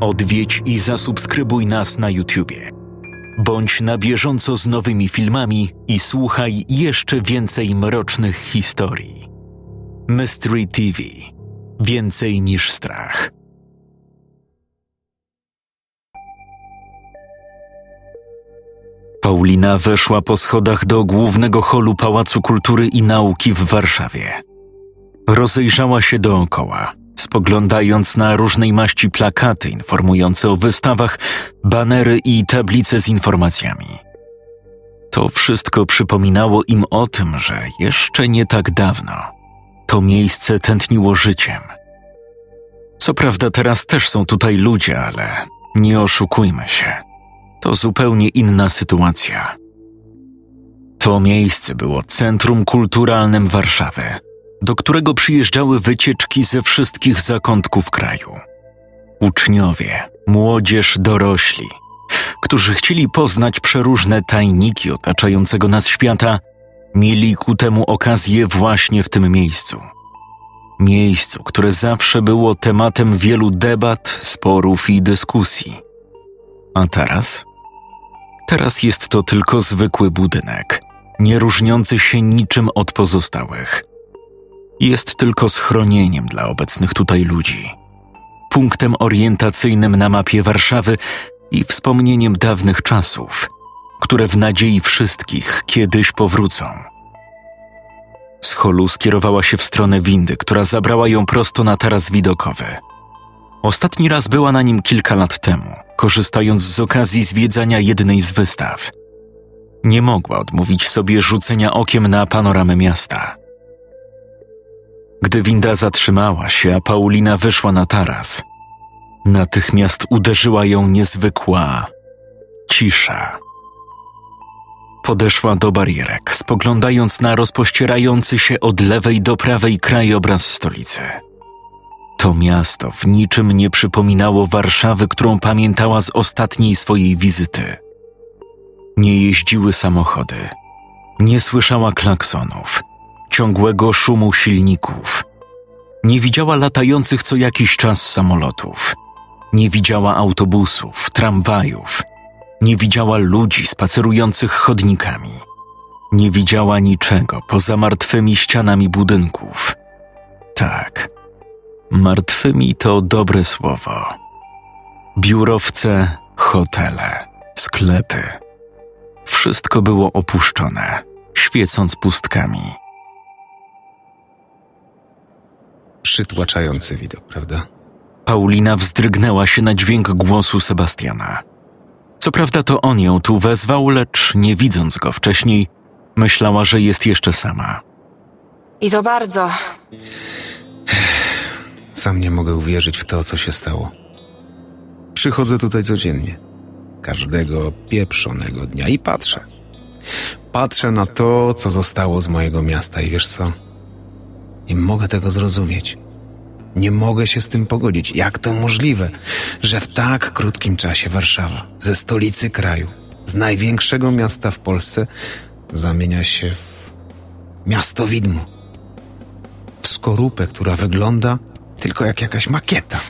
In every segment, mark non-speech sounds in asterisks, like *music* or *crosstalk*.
Odwiedź i zasubskrybuj nas na YouTubie. Bądź na bieżąco z nowymi filmami i słuchaj jeszcze więcej mrocznych historii. Mystery TV Więcej niż strach. Paulina weszła po schodach do głównego holu Pałacu Kultury i Nauki w Warszawie. Rozejrzała się dookoła, spoglądając na różnej maści plakaty informujące o wystawach, banery i tablice z informacjami. To wszystko przypominało im o tym, że jeszcze nie tak dawno to miejsce tętniło życiem. Co prawda teraz też są tutaj ludzie, ale nie oszukujmy się. To zupełnie inna sytuacja. To miejsce było centrum kulturalnym Warszawy, do którego przyjeżdżały wycieczki ze wszystkich zakątków kraju. Uczniowie, młodzież, dorośli, którzy chcieli poznać przeróżne tajniki otaczającego nas świata, mieli ku temu okazję właśnie w tym miejscu. Miejscu, które zawsze było tematem wielu debat, sporów i dyskusji. A teraz? Teraz jest to tylko zwykły budynek, nie różniący się niczym od pozostałych. Jest tylko schronieniem dla obecnych tutaj ludzi, punktem orientacyjnym na mapie Warszawy i wspomnieniem dawnych czasów, które w nadziei wszystkich kiedyś powrócą. Z holu skierowała się w stronę windy, która zabrała ją prosto na taras widokowy. Ostatni raz była na nim kilka lat temu, korzystając z okazji zwiedzania jednej z wystaw. Nie mogła odmówić sobie rzucenia okiem na panoramę miasta. Gdy winda zatrzymała się, a Paulina wyszła na taras, natychmiast uderzyła ją niezwykła cisza. Podeszła do barierek, spoglądając na rozpościerający się od lewej do prawej krajobraz stolicy. To miasto w niczym nie przypominało Warszawy, którą pamiętała z ostatniej swojej wizyty. Nie jeździły samochody, nie słyszała klaksonów, ciągłego szumu silników. Nie widziała latających co jakiś czas samolotów. Nie widziała autobusów, tramwajów. Nie widziała ludzi spacerujących chodnikami. Nie widziała niczego poza martwymi ścianami budynków. Tak, martwymi to dobre słowo. Biurowce, hotele, sklepy. Wszystko było opuszczone, świecąc pustkami. Przytłaczający widok, prawda? Paulina wzdrygnęła się na dźwięk głosu Sebastiana. Co prawda to on ją tu wezwał, lecz nie widząc go wcześniej, myślała, że jest jeszcze sama. I to bardzo. Sam nie mogę uwierzyć w to, co się stało. Przychodzę tutaj codziennie. Każdego pieprzonego dnia i patrzę. Patrzę na to, co zostało z mojego miasta i wiesz co? Nie mogę tego zrozumieć. Nie mogę się z tym pogodzić. Jak to możliwe, że w tak krótkim czasie Warszawa, ze stolicy kraju, z największego miasta w Polsce, zamienia się w miasto widmo? W skorupę, która wygląda tylko jak jakaś makieta.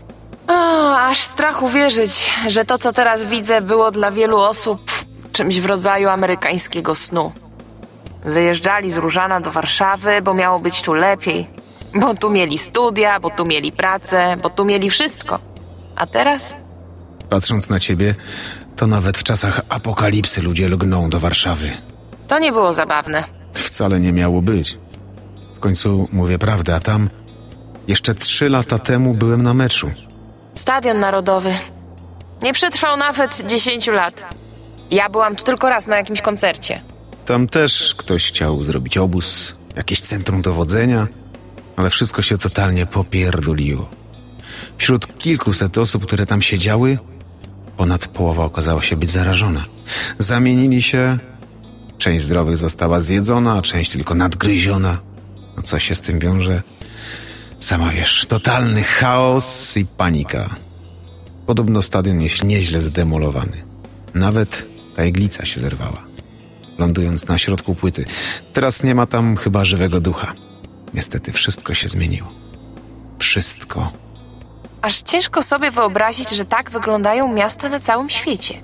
O, aż strach uwierzyć, że to, co teraz widzę, było dla wielu osób czymś w rodzaju amerykańskiego snu. Wyjeżdżali z Różana do Warszawy, bo miało być tu lepiej. Bo tu mieli studia, bo tu mieli pracę, bo tu mieli wszystko. A teraz? Patrząc na ciebie, to nawet w czasach apokalipsy ludzie lgną do Warszawy. To nie było zabawne. Wcale nie miało być. W końcu mówię prawdę, a tam jeszcze trzy lata temu byłem na meczu. Stadion Narodowy. Nie przetrwał nawet 10 lat. Ja byłam tu tylko raz na jakimś koncercie. Tam też ktoś chciał zrobić obóz, jakieś centrum dowodzenia, ale wszystko się totalnie popierduliło. Wśród kilkuset osób, które tam siedziały, ponad połowa okazała się być zarażona. Zamienili się, część zdrowych została zjedzona, a część tylko nadgryziona. No co się z tym wiąże? Sama wiesz, totalny chaos i panika. Podobno stadion jest nieźle zdemolowany. Nawet ta iglica się zerwała, lądując na środku płyty. Teraz nie ma tam chyba żywego ducha. Niestety wszystko się zmieniło. Wszystko. Aż ciężko sobie wyobrazić, że tak wyglądają miasta na całym świecie.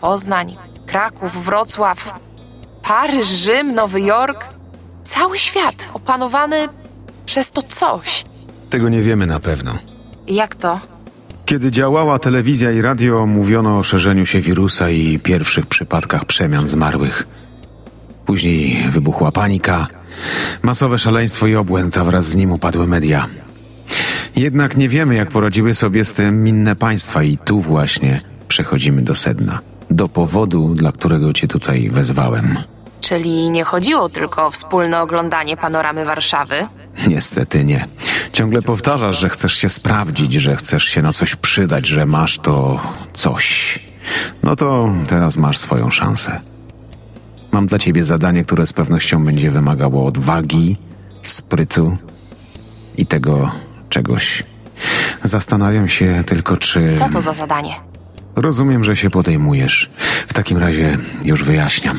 Poznań, Kraków, Wrocław, Paryż, Rzym, Nowy Jork. Cały świat opanowany przez to coś. Tego nie wiemy na pewno. Jak to? Kiedy działała telewizja i radio, mówiono o szerzeniu się wirusa i pierwszych przypadkach przemian zmarłych. Później wybuchła panika, masowe szaleństwo i obłęd, a wraz z nim upadły media. Jednak nie wiemy, jak poradziły sobie z tym inne państwa i tu właśnie przechodzimy do sedna. Do powodu, dla którego cię tutaj wezwałem. Czyli nie chodziło tylko o wspólne oglądanie panoramy Warszawy? Niestety nie. Ciągle powtarzasz, że chcesz się sprawdzić, że chcesz się na coś przydać, że masz to coś. No to teraz masz swoją szansę. Mam dla ciebie zadanie, które z pewnością będzie wymagało odwagi, sprytu i tego czegoś. Zastanawiam się tylko, czy. Co to za zadanie? Rozumiem, że się podejmujesz. W takim razie już wyjaśniam.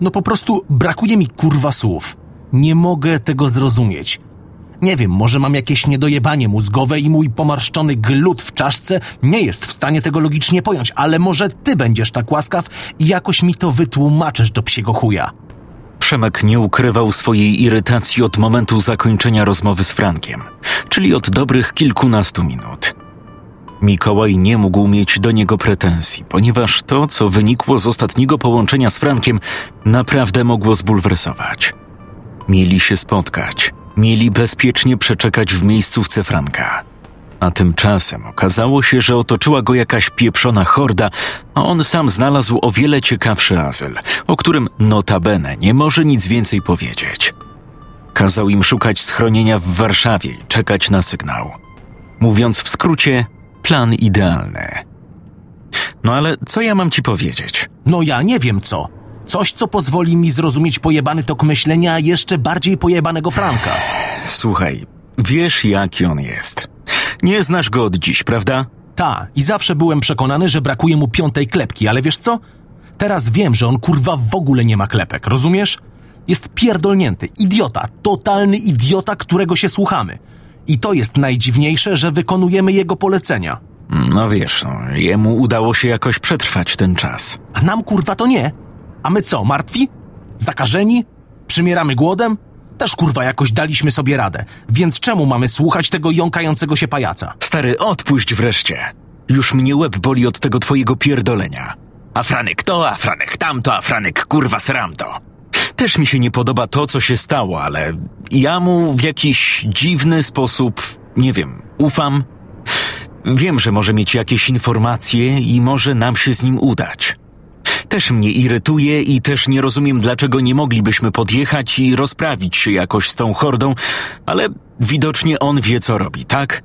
No po prostu brakuje mi kurwa słów. Nie mogę tego zrozumieć. Nie wiem, może mam jakieś niedojebanie mózgowe i mój pomarszczony glut w czaszce nie jest w stanie tego logicznie pojąć, ale może ty będziesz tak łaskaw i jakoś mi to wytłumaczysz do psiego chuja. Przemek nie ukrywał swojej irytacji od momentu zakończenia rozmowy z Frankiem, czyli od dobrych kilkunastu minut. Mikołaj nie mógł mieć do niego pretensji, ponieważ to, co wynikło z ostatniego połączenia z Frankiem, naprawdę mogło zbulwersować. Mieli się spotkać, mieli bezpiecznie przeczekać w miejscówce Franka. A tymczasem okazało się, że otoczyła go jakaś pieprzona horda, a on sam znalazł o wiele ciekawszy azyl, o którym notabene nie może nic więcej powiedzieć. Kazał im szukać schronienia w Warszawie i czekać na sygnał. Mówiąc w skrócie, plan idealny. No ale co ja mam ci powiedzieć? No ja nie wiem co. Coś, co pozwoli mi zrozumieć pojebany tok myślenia a jeszcze bardziej pojebanego Franka. Słuchaj, wiesz jaki on jest. Nie znasz go od dziś, prawda? Ta, i zawsze byłem przekonany, że brakuje mu piątej klepki, ale wiesz co? Teraz wiem, że on kurwa w ogóle nie ma klepek, rozumiesz? Jest pierdolnięty, idiota, totalny idiota, którego się słuchamy. I to jest najdziwniejsze, że wykonujemy jego polecenia. No wiesz, no, jemu udało się jakoś przetrwać ten czas. A nam kurwa to nie. A my co, martwi? Zakażeni? Przymieramy głodem? Też kurwa jakoś daliśmy sobie radę, więc czemu mamy słuchać tego jąkającego się pajaca? Stary, odpuść wreszcie. Już mnie łeb boli od tego twojego pierdolenia. A Franek to, a Franek tamto, a Franek kurwa sram to. Też mi się nie podoba to, co się stało, ale ja mu w jakiś dziwny sposób, nie wiem, ufam. Wiem, że może mieć jakieś informacje i może nam się z nim udać. Też mnie irytuje i też nie rozumiem, dlaczego nie moglibyśmy podjechać i rozprawić się jakoś z tą hordą, ale widocznie on wie, co robi, tak?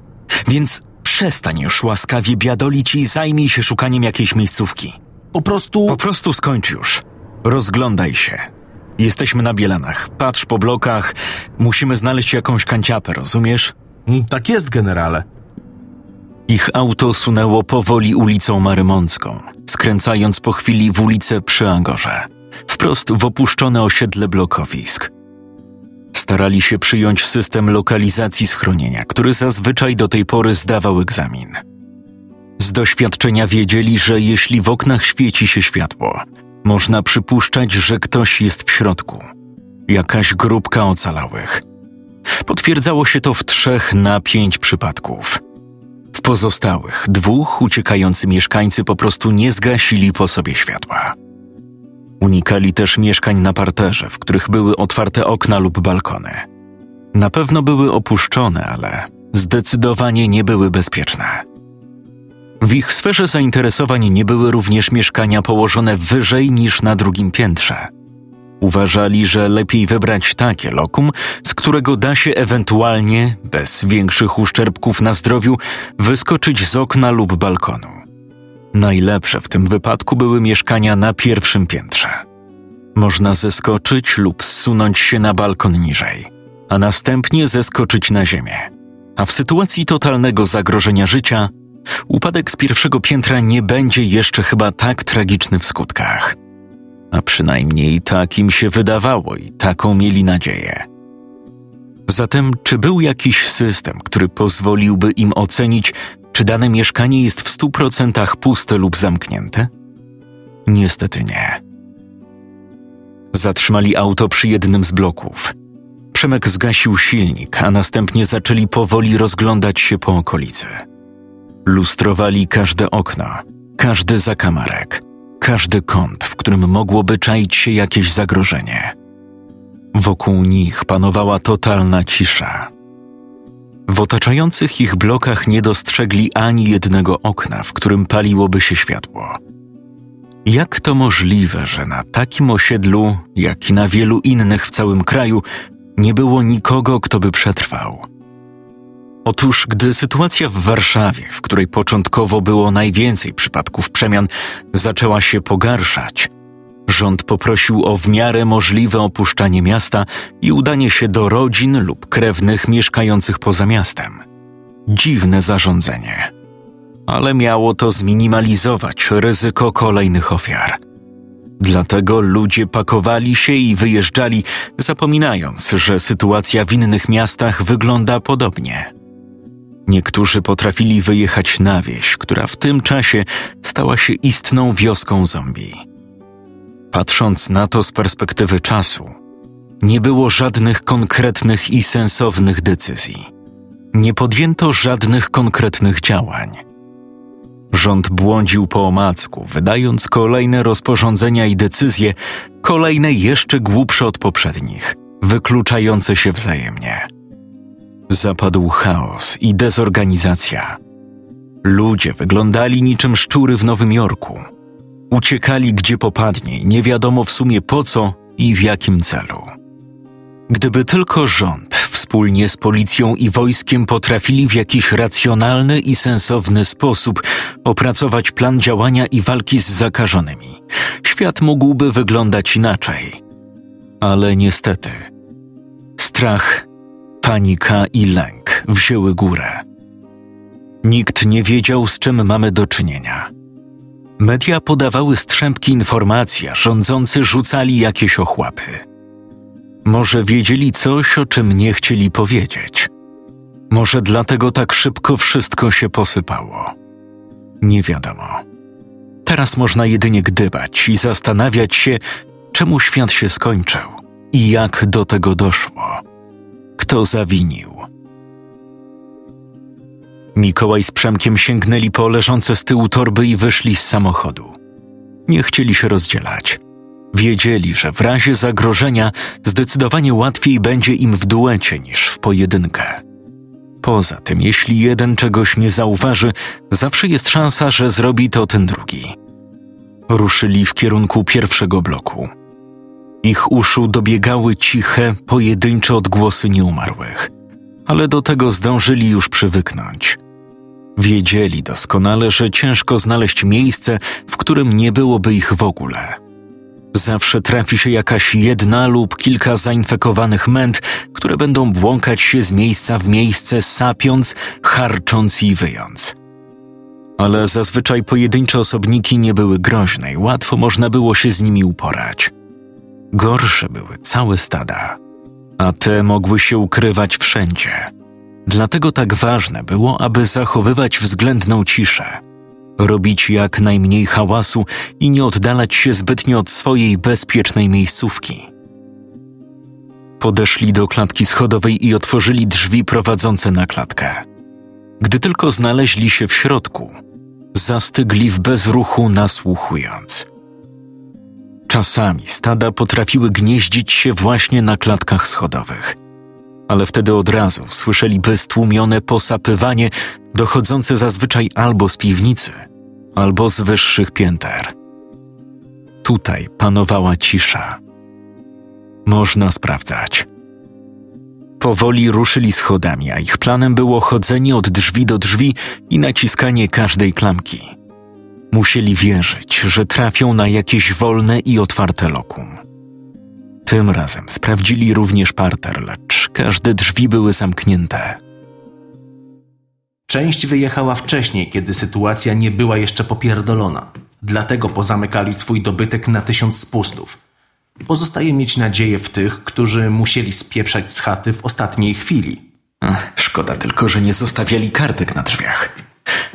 Więc przestań już łaskawie biadolić i zajmij się szukaniem jakiejś miejscówki. Po prostu... Po prostu skończ już. Rozglądaj się. Jesteśmy na Bielanach. Patrz po blokach. Musimy znaleźć jakąś kanciapę, rozumiesz? Mm, Tak jest, generale. Ich auto sunęło powoli ulicą Marymącką, skręcając po chwili w ulicę przy Angorze, wprost w opuszczone osiedle blokowisk. Starali się przyjąć system lokalizacji schronienia, który zazwyczaj do tej pory zdawał egzamin. Z doświadczenia wiedzieli, że jeśli w oknach świeci się światło, można przypuszczać, że ktoś jest w środku. Jakaś grupka ocalałych. Potwierdzało się to w trzech na pięć przypadków. W pozostałych dwóch uciekający mieszkańcy po prostu nie zgasili po sobie światła. Unikali też mieszkań na parterze, w których były otwarte okna lub balkony. Na pewno były opuszczone, ale zdecydowanie nie były bezpieczne. W ich sferze zainteresowań nie były również mieszkania położone wyżej niż na drugim piętrze. Uważali, że lepiej wybrać takie lokum, z którego da się ewentualnie, bez większych uszczerbków na zdrowiu, wyskoczyć z okna lub balkonu. Najlepsze w tym wypadku były mieszkania na pierwszym piętrze. Można zeskoczyć lub zsunąć się na balkon niżej, a następnie zeskoczyć na ziemię. A w sytuacji totalnego zagrożenia życia, upadek z pierwszego piętra nie będzie jeszcze chyba tak tragiczny w skutkach. A przynajmniej tak im się wydawało i taką mieli nadzieję. Zatem, czy był jakiś system, który pozwoliłby im ocenić, czy dane mieszkanie jest w stu procentach puste lub zamknięte? Niestety nie. Zatrzymali auto przy jednym z bloków. Przemek zgasił silnik, a następnie zaczęli powoli rozglądać się po okolicy. Lustrowali każde okno, każdy zakamarek, każdy kąt, w którym mogłoby czaić się jakieś zagrożenie. Wokół nich panowała totalna cisza. W otaczających ich blokach nie dostrzegli ani jednego okna, w którym paliłoby się światło. Jak to możliwe, że na takim osiedlu, jak i na wielu innych w całym kraju, nie było nikogo, kto by przetrwał? Otóż, gdy sytuacja w Warszawie, w której początkowo było najwięcej przypadków przemian, zaczęła się pogarszać, rząd poprosił o w miarę możliwe opuszczanie miasta i udanie się do rodzin lub krewnych mieszkających poza miastem. Dziwne zarządzenie. Ale miało to zminimalizować ryzyko kolejnych ofiar. Dlatego ludzie pakowali się i wyjeżdżali, zapominając, że sytuacja w innych miastach wygląda podobnie. Niektórzy potrafili wyjechać na wieś, która w tym czasie stała się istną wioską zombie. Patrząc na to z perspektywy czasu, nie było żadnych konkretnych i sensownych decyzji. Nie podjęto żadnych konkretnych działań. Rząd błądził po omacku, wydając kolejne rozporządzenia i decyzje, kolejne jeszcze głupsze od poprzednich, wykluczające się wzajemnie. Zapadł chaos i dezorganizacja. Ludzie wyglądali niczym szczury w Nowym Jorku. Uciekali gdzie popadnie, nie wiadomo w sumie po co i w jakim celu. Gdyby tylko rząd wspólnie z policją i wojskiem potrafili w jakiś racjonalny i sensowny sposób opracować plan działania i walki z zakażonymi, świat mógłby wyglądać inaczej. Ale niestety, strach Panika i lęk wzięły górę. Nikt nie wiedział, z czym mamy do czynienia. Media podawały strzępki informacji, a rządzący rzucali jakieś ochłapy. Może wiedzieli coś, o czym nie chcieli powiedzieć. Może dlatego tak szybko wszystko się posypało. Nie wiadomo. Teraz można jedynie gdybać i zastanawiać się, czemu świat się skończył i jak do tego doszło kto zawinił. Mikołaj z Przemkiem sięgnęli po leżące z tyłu torby i wyszli z samochodu. Nie chcieli się rozdzielać. Wiedzieli, że w razie zagrożenia zdecydowanie łatwiej będzie im w duecie niż w pojedynkę. Poza tym, jeśli jeden czegoś nie zauważy, zawsze jest szansa, że zrobi to ten drugi. Ruszyli w kierunku pierwszego bloku. Ich uszu dobiegały ciche, pojedyncze odgłosy nieumarłych, ale do tego zdążyli już przywyknąć. Wiedzieli doskonale, że ciężko znaleźć miejsce, w którym nie byłoby ich w ogóle. Zawsze trafi się jakaś jedna lub kilka zainfekowanych męt, które będą błąkać się z miejsca w miejsce, sapiąc, harcząc i wyjąc. Ale zazwyczaj pojedyncze osobniki nie były groźne i łatwo można było się z nimi uporać. Gorsze były całe stada, a te mogły się ukrywać wszędzie. Dlatego tak ważne było, aby zachowywać względną ciszę, robić jak najmniej hałasu i nie oddalać się zbytnio od swojej bezpiecznej miejscówki. Podeszli do klatki schodowej i otworzyli drzwi prowadzące na klatkę. Gdy tylko znaleźli się w środku, zastygli w bezruchu, nasłuchując. Czasami stada potrafiły gnieździć się właśnie na klatkach schodowych, ale wtedy od razu słyszeliby stłumione posapywanie dochodzące zazwyczaj albo z piwnicy, albo z wyższych pięter. Tutaj panowała cisza. Można sprawdzać. Powoli ruszyli schodami, a ich planem było chodzenie od drzwi do drzwi i naciskanie każdej klamki. Musieli wierzyć, że trafią na jakieś wolne i otwarte lokum. Tym razem sprawdzili również parter, lecz każde drzwi były zamknięte. Część wyjechała wcześniej, kiedy sytuacja nie była jeszcze popierdolona. Dlatego pozamykali swój dobytek na tysiąc spustów. Pozostaje mieć nadzieję w tych, którzy musieli spieprzać z chaty w ostatniej chwili. Szkoda tylko, że nie zostawiali kartek na drzwiach.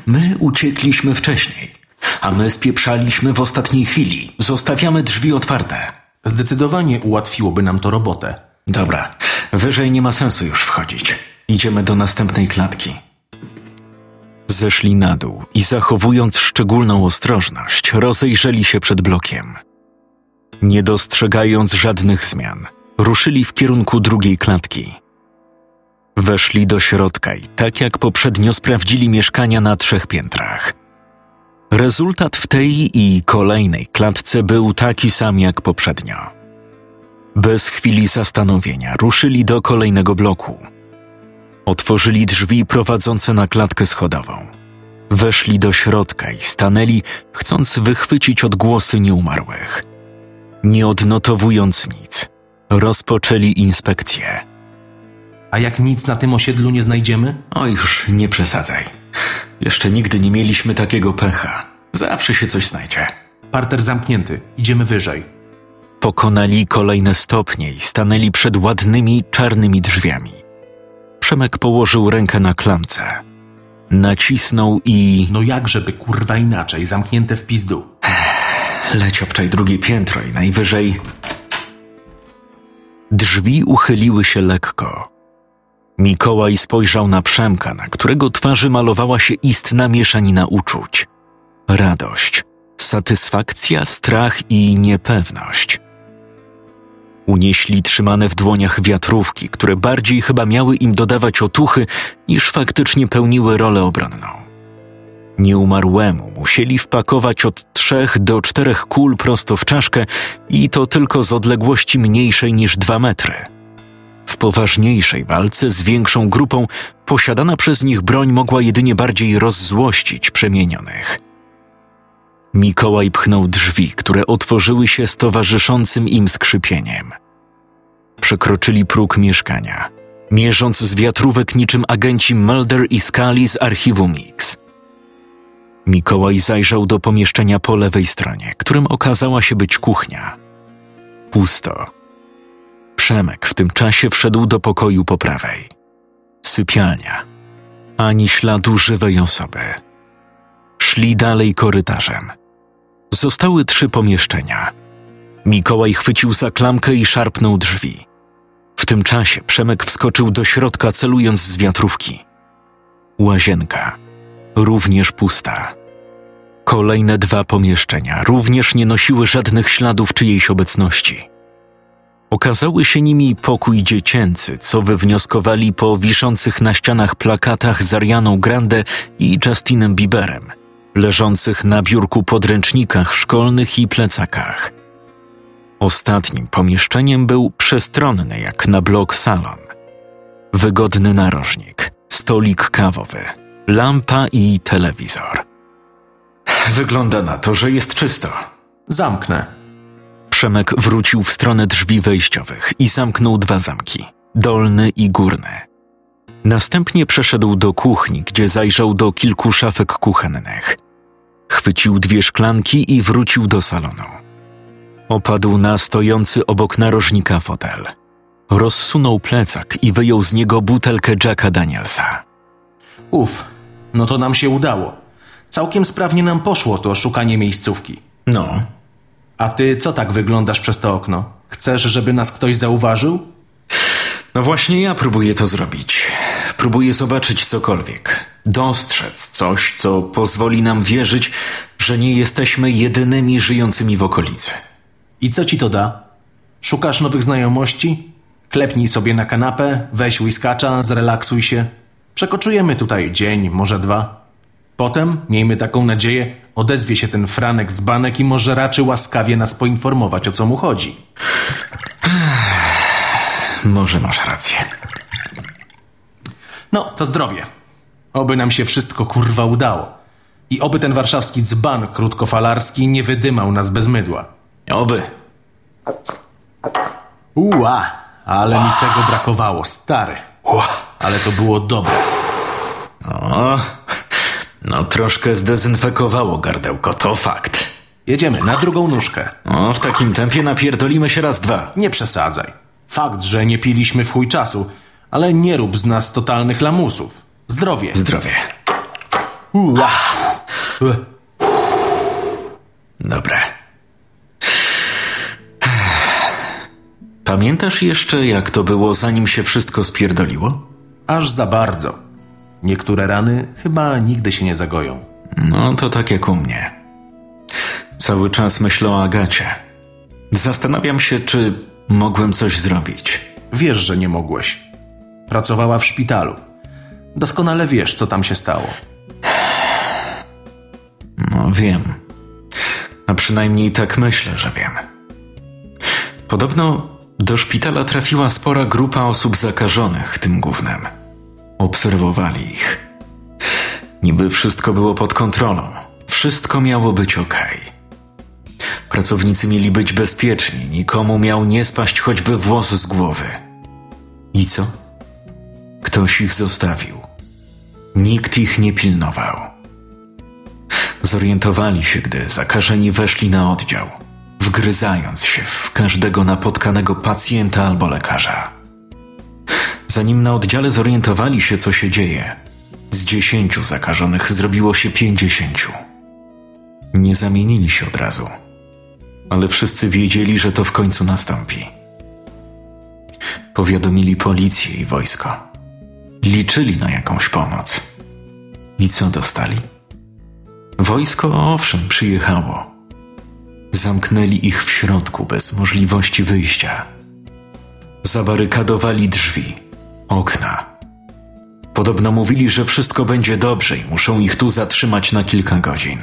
My uciekliśmy wcześniej, a my spieprzaliśmy w ostatniej chwili. Zostawiamy drzwi otwarte. Zdecydowanie ułatwiłoby nam to robotę. Dobra, wyżej nie ma sensu już wchodzić. Idziemy do następnej klatki. Zeszli na dół i zachowując szczególną ostrożność, rozejrzeli się przed blokiem. Nie dostrzegając żadnych zmian, ruszyli w kierunku drugiej klatki. Weszli do środka i tak jak poprzednio sprawdzili mieszkania na trzech piętrach. Rezultat w tej i kolejnej klatce był taki sam jak poprzednio. Bez chwili zastanowienia ruszyli do kolejnego bloku. Otworzyli drzwi prowadzące na klatkę schodową. Weszli do środka i stanęli, chcąc wychwycić odgłosy nieumarłych. Nie odnotowując nic, rozpoczęli inspekcję. A jak nic na tym osiedlu nie znajdziemy? O już nie przesadzaj. Jeszcze nigdy nie mieliśmy takiego pecha. Zawsze się coś znajdzie. Parter zamknięty, idziemy wyżej. Pokonali kolejne stopnie i stanęli przed ładnymi, czarnymi drzwiami. Przemek położył rękę na klamce. Nacisnął i No jak żeby kurwa inaczej, zamknięte w pizdu. leć obczaj drugie piętro i najwyżej... Drzwi uchyliły się lekko. Mikołaj spojrzał na Przemka, na którego twarzy malowała się istna mieszanina uczuć. Radość, satysfakcja, strach i niepewność. Unieśli trzymane w dłoniach wiatrówki, które bardziej chyba miały im dodawać otuchy, niż faktycznie pełniły rolę obronną. Nieumarłemu musieli wpakować od trzech do czterech kul prosto w czaszkę i to tylko z odległości mniejszej niż dwa metry. W poważniejszej walce z większą grupą posiadana przez nich broń mogła jedynie bardziej rozzłościć przemienionych. Mikołaj pchnął drzwi, które otworzyły się z towarzyszącym im skrzypieniem. Przekroczyli próg mieszkania, mierząc z wiatrówek niczym agenci Mulder i Scully z archiwum Mix. Mikołaj zajrzał do pomieszczenia po lewej stronie, którym okazała się być kuchnia. Pusto. Przemek w tym czasie wszedł do pokoju po prawej. Sypialnia. Ani śladu żywej osoby. Szli dalej korytarzem. Zostały trzy pomieszczenia. Mikołaj chwycił za klamkę i szarpnął drzwi. W tym czasie Przemek wskoczył do środka, celując z wiatrówki. Łazienka. Również pusta. Kolejne dwa pomieszczenia również nie nosiły żadnych śladów czyjejś obecności. Okazały się nimi pokój dziecięcy, co wywnioskowali po wiszących na ścianach plakatach z Arianą Grande i Justinem Bieberem, leżących na biurku podręcznikach szkolnych i plecakach. Ostatnim pomieszczeniem był przestronny jak na blok salon. Wygodny narożnik, stolik kawowy, lampa i telewizor. Wygląda na to, że jest czysto. Zamknę. Przemek wrócił w stronę drzwi wejściowych i zamknął dwa zamki, dolny i górny. Następnie przeszedł do kuchni, gdzie zajrzał do kilku szafek kuchennych. Chwycił dwie szklanki i wrócił do salonu. Opadł na stojący obok narożnika fotel. Rozsunął plecak i wyjął z niego butelkę Jacka Danielsa. Uf, no to nam się udało. Całkiem sprawnie nam poszło to szukanie miejscówki. No, A ty co tak wyglądasz przez to okno? Chcesz, żeby nas ktoś zauważył? No właśnie ja próbuję to zrobić. Próbuję zobaczyć cokolwiek. Dostrzec coś, co pozwoli nam wierzyć, że nie jesteśmy jedynymi żyjącymi w okolicy. I co ci to da? Szukasz nowych znajomości? Klepnij sobie na kanapę, weź whiskacza, zrelaksuj się. Przekoczujemy tutaj dzień, może dwa. Potem, miejmy taką nadzieję, odezwie się ten Franek dzbanek i może raczy łaskawie nas poinformować, o co mu chodzi. może masz rację. No, to zdrowie. Oby nam się wszystko kurwa udało. I oby ten warszawski dzban krótkofalarski nie wydymał nas bez mydła. Oby. Ua, ale mi tego brakowało, stary. Ła. Ale to było dobre. O, no troszkę zdezynfekowało gardełko, to fakt. Jedziemy na drugą nóżkę. O, w takim tempie napierdolimy się raz dwa. Nie przesadzaj. Fakt, że nie piliśmy w chuj czasu, ale nie rób z nas totalnych lamusów. Zdrowie. Zdrowie. Ua. Dobre. Pamiętasz jeszcze, jak to było, zanim się wszystko spierdoliło? Aż za bardzo. Niektóre rany chyba nigdy się nie zagoją. No to tak jak u mnie. Cały czas myślę o Agacie. Zastanawiam się, czy mogłem coś zrobić. Wiesz, że nie mogłeś. Pracowała w szpitalu. Doskonale wiesz, co tam się stało. No wiem. A przynajmniej tak myślę, że wiem. Podobno do szpitala trafiła spora grupa osób zakażonych tym gównem. Obserwowali ich. Niby wszystko było pod kontrolą. Wszystko miało być ok. Pracownicy mieli być bezpieczni, nikomu miał nie spaść choćby włos z głowy. I co? Ktoś ich zostawił. Nikt ich nie pilnował. Zorientowali się, gdy zakażeni weszli na oddział, wgryzając się w każdego napotkanego pacjenta albo lekarza. Zanim na oddziale zorientowali się, co się dzieje, z dziesięciu zakażonych zrobiło się pięćdziesięciu. Nie zamienili się od razu, ale wszyscy wiedzieli, że to w końcu nastąpi. Powiadomili policję i wojsko. Liczyli na jakąś pomoc. I co dostali? Wojsko owszem przyjechało. Zamknęli ich w środku bez możliwości wyjścia. Zabarykadowali drzwi, okna. Podobno mówili, że wszystko będzie dobrze i muszą ich tu zatrzymać na kilka godzin.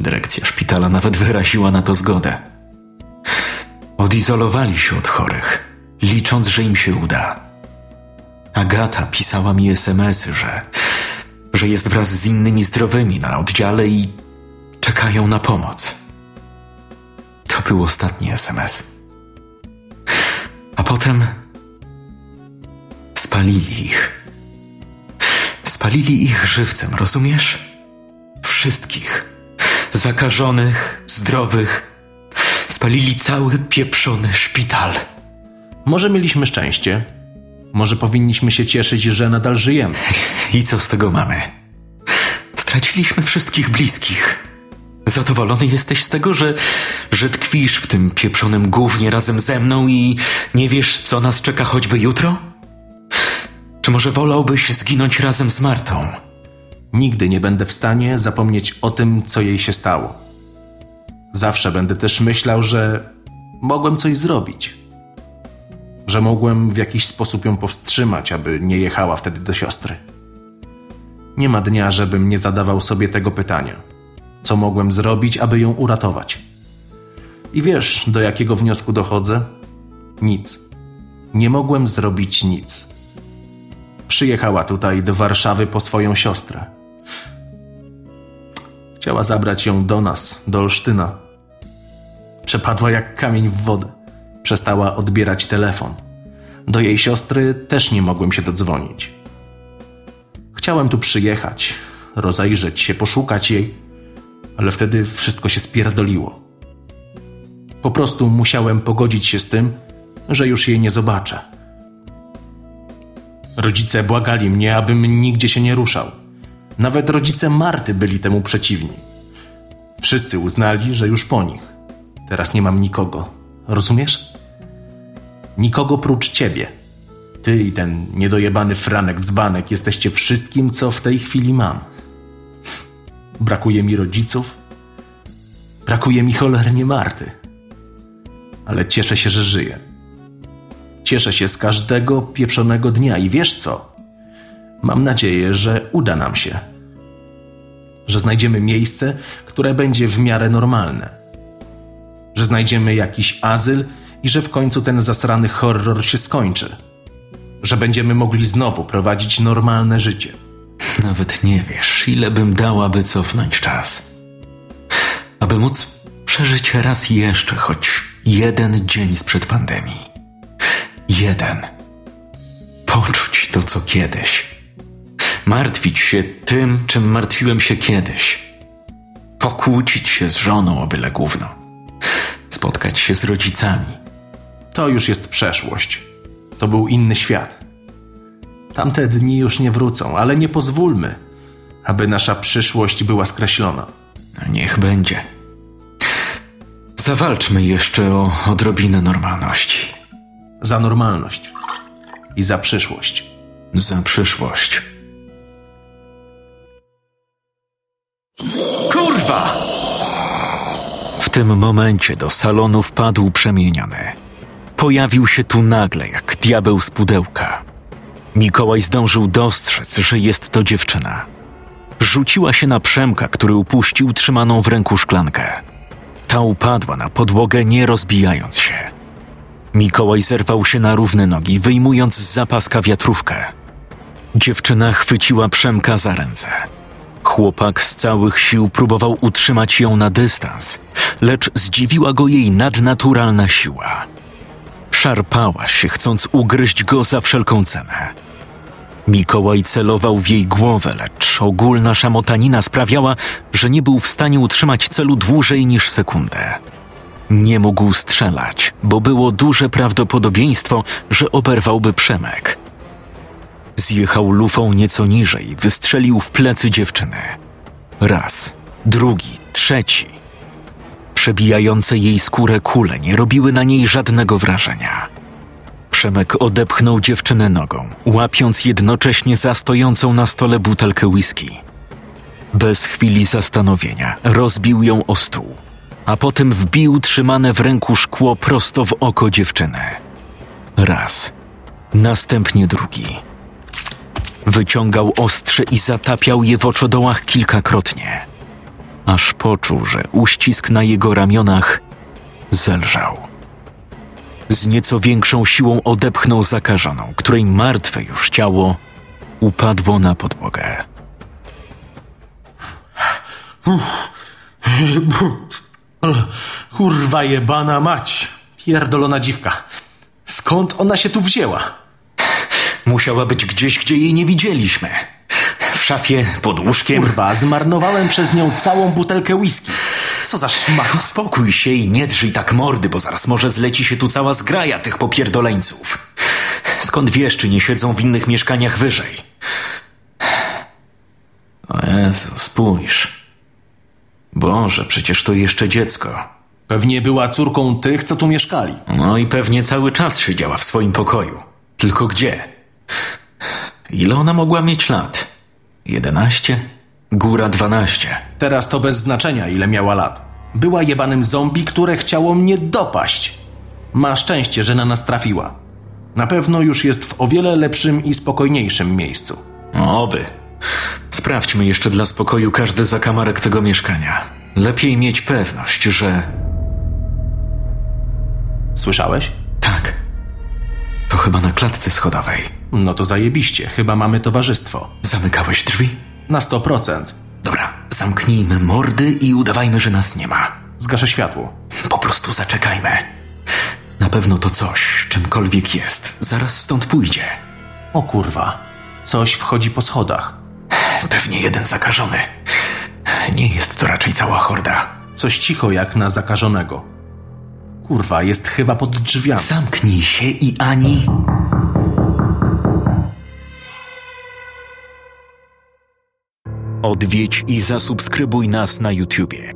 Dyrekcja szpitala nawet wyraziła na to zgodę. Odizolowali się od chorych, licząc, że im się uda. Agata pisała mi SMS-y, że że jest wraz z innymi zdrowymi na oddziale i czekają na pomoc. To był ostatni SMS. A potem spalili ich. Spalili ich żywcem, rozumiesz? Wszystkich. Zakażonych, zdrowych. Spalili cały pieprzony szpital. Może mieliśmy szczęście. Może powinniśmy się cieszyć, że nadal żyjemy. *laughs* I co z tego mamy? Straciliśmy wszystkich bliskich. Zadowolony jesteś z tego, że, że tkwisz w tym pieprzonym gównie razem ze mną i nie wiesz, co nas czeka choćby jutro? Może wolałbyś zginąć razem z Martą? Nigdy nie będę w stanie zapomnieć o tym, co jej się stało. Zawsze będę też myślał, że mogłem coś zrobić. Że mogłem w jakiś sposób ją powstrzymać, aby nie jechała wtedy do siostry. Nie ma dnia, żebym nie zadawał sobie tego pytania. Co mogłem zrobić, aby ją uratować? I wiesz, do jakiego wniosku dochodzę? Nic. Nie mogłem zrobić nic. Przyjechała tutaj do Warszawy po swoją siostrę. Chciała zabrać ją do nas, do Olsztyna. Przepadła jak kamień w wodę. Przestała odbierać telefon. Do jej siostry też nie mogłem się dodzwonić. Chciałem tu przyjechać, rozejrzeć się, poszukać jej, ale wtedy wszystko się spierdoliło. Po prostu musiałem pogodzić się z tym, że już jej nie zobaczę. Rodzice błagali mnie, abym nigdzie się nie ruszał. Nawet rodzice Marty byli temu przeciwni. Wszyscy uznali, że już po nich. Teraz nie mam nikogo. Rozumiesz? Nikogo prócz ciebie. Ty i ten niedojebany Franek Dzbanek jesteście wszystkim, co w tej chwili mam. Brakuje mi rodziców. Brakuje mi cholernie Marty. Ale cieszę się, że żyję. Cieszę się z każdego pieprzonego dnia i wiesz co? Mam nadzieję, że uda nam się. Że znajdziemy miejsce, które będzie w miarę normalne. Że znajdziemy jakiś azyl i że w końcu ten zasrany horror się skończy. Że będziemy mogli znowu prowadzić normalne życie. Nawet nie wiesz, ile bym dała, by cofnąć czas. Aby móc przeżyć raz jeszcze choć jeden dzień sprzed pandemii. Jeden. Poczuć to, co kiedyś. Martwić się tym, czym martwiłem się kiedyś. Pokłócić się z żoną o byle gówno. Spotkać się z rodzicami. To już jest przeszłość. To był inny świat. Tamte dni już nie wrócą, ale nie pozwólmy, aby nasza przyszłość była skreślona. Niech będzie. Zawalczmy jeszcze o odrobinę normalności. Za normalność i za przyszłość. Za przyszłość. Kurwa! W tym momencie do salonu wpadł przemieniony. Pojawił się tu nagle, jak diabeł z pudełka. Mikołaj zdążył dostrzec, że jest to dziewczyna. Rzuciła się na Przemka, który upuścił trzymaną w ręku szklankę. Ta upadła na podłogę, nie rozbijając się. Mikołaj zerwał się na równe nogi, wyjmując z zapaska wiatrówkę. Dziewczyna chwyciła Przemka za ręce. Chłopak z całych sił próbował utrzymać ją na dystans, lecz zdziwiła go jej nadnaturalna siła. Szarpała się, chcąc ugryźć go za wszelką cenę. Mikołaj celował w jej głowę, lecz ogólna szamotanina sprawiała, że nie był w stanie utrzymać celu dłużej niż sekundę. Nie mógł strzelać, bo było duże prawdopodobieństwo, że oberwałby Przemek. Zjechał lufą nieco niżej, wystrzelił w plecy dziewczyny. Raz, drugi, trzeci. Przebijające jej skórę kule nie robiły na niej żadnego wrażenia. Przemek odepchnął dziewczynę nogą, łapiąc jednocześnie za stojącą na stole butelkę whisky. Bez chwili zastanowienia rozbił ją o stół, a potem wbił trzymane w ręku szkło prosto w oko dziewczyny. Raz, następnie drugi. Wyciągał ostrze i zatapiał je w oczodołach kilkakrotnie, aż poczuł, że uścisk na jego ramionach zelżał. Z nieco większą siłą odepchnął zakażoną, której martwe już ciało upadło na podłogę. Kurwa jebana mać. Pierdolona dziwka. Skąd ona się tu wzięła? Musiała być gdzieś, gdzie jej nie widzieliśmy. W szafie, pod łóżkiem. Kurwa, zmarnowałem przez nią całą butelkę whisky. Co za szmach. Spokój się i nie drżyj tak mordy, bo zaraz może zleci się tu cała zgraja tych popierdoleńców. Skąd wiesz, czy nie siedzą w innych mieszkaniach wyżej? O Jezu, spójrz. Boże, przecież to jeszcze dziecko. Pewnie była córką tych, co tu mieszkali. No i pewnie cały czas siedziała w swoim pokoju. Tylko gdzie? Ile ona mogła mieć lat? Jedenaście? Góra dwanaście. Teraz to bez znaczenia, ile miała lat. Była jebanym zombie, które chciało mnie dopaść. Ma szczęście, że na nas trafiła. Na pewno już jest w o wiele lepszym i spokojniejszym miejscu. Oby. Sprawdźmy jeszcze dla spokoju każdy zakamarek tego mieszkania. Lepiej mieć pewność, że Słyszałeś? tak. To chyba na klatce schodowej. No to zajebiście, chyba mamy towarzystwo. Zamykałeś drzwi? Na 100%. Dobra, zamknijmy mordy i udawajmy, że nas nie ma. Zgaszę światło. Po prostu zaczekajmy. Na pewno to coś, czymkolwiek jest, zaraz stąd pójdzie. O kurwa. Coś wchodzi po schodach. Pewnie jeden zakażony. Nie jest to raczej cała horda. Coś cicho jak na zakażonego. Kurwa, jest chyba pod drzwiami. Zamknij się i ani. Odwiedź i zasubskrybuj nas na YouTubie.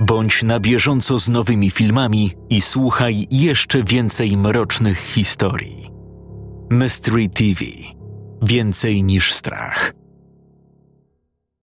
Bądź na bieżąco z nowymi filmami i słuchaj jeszcze więcej mrocznych historii. Mystery TV. Więcej niż strach.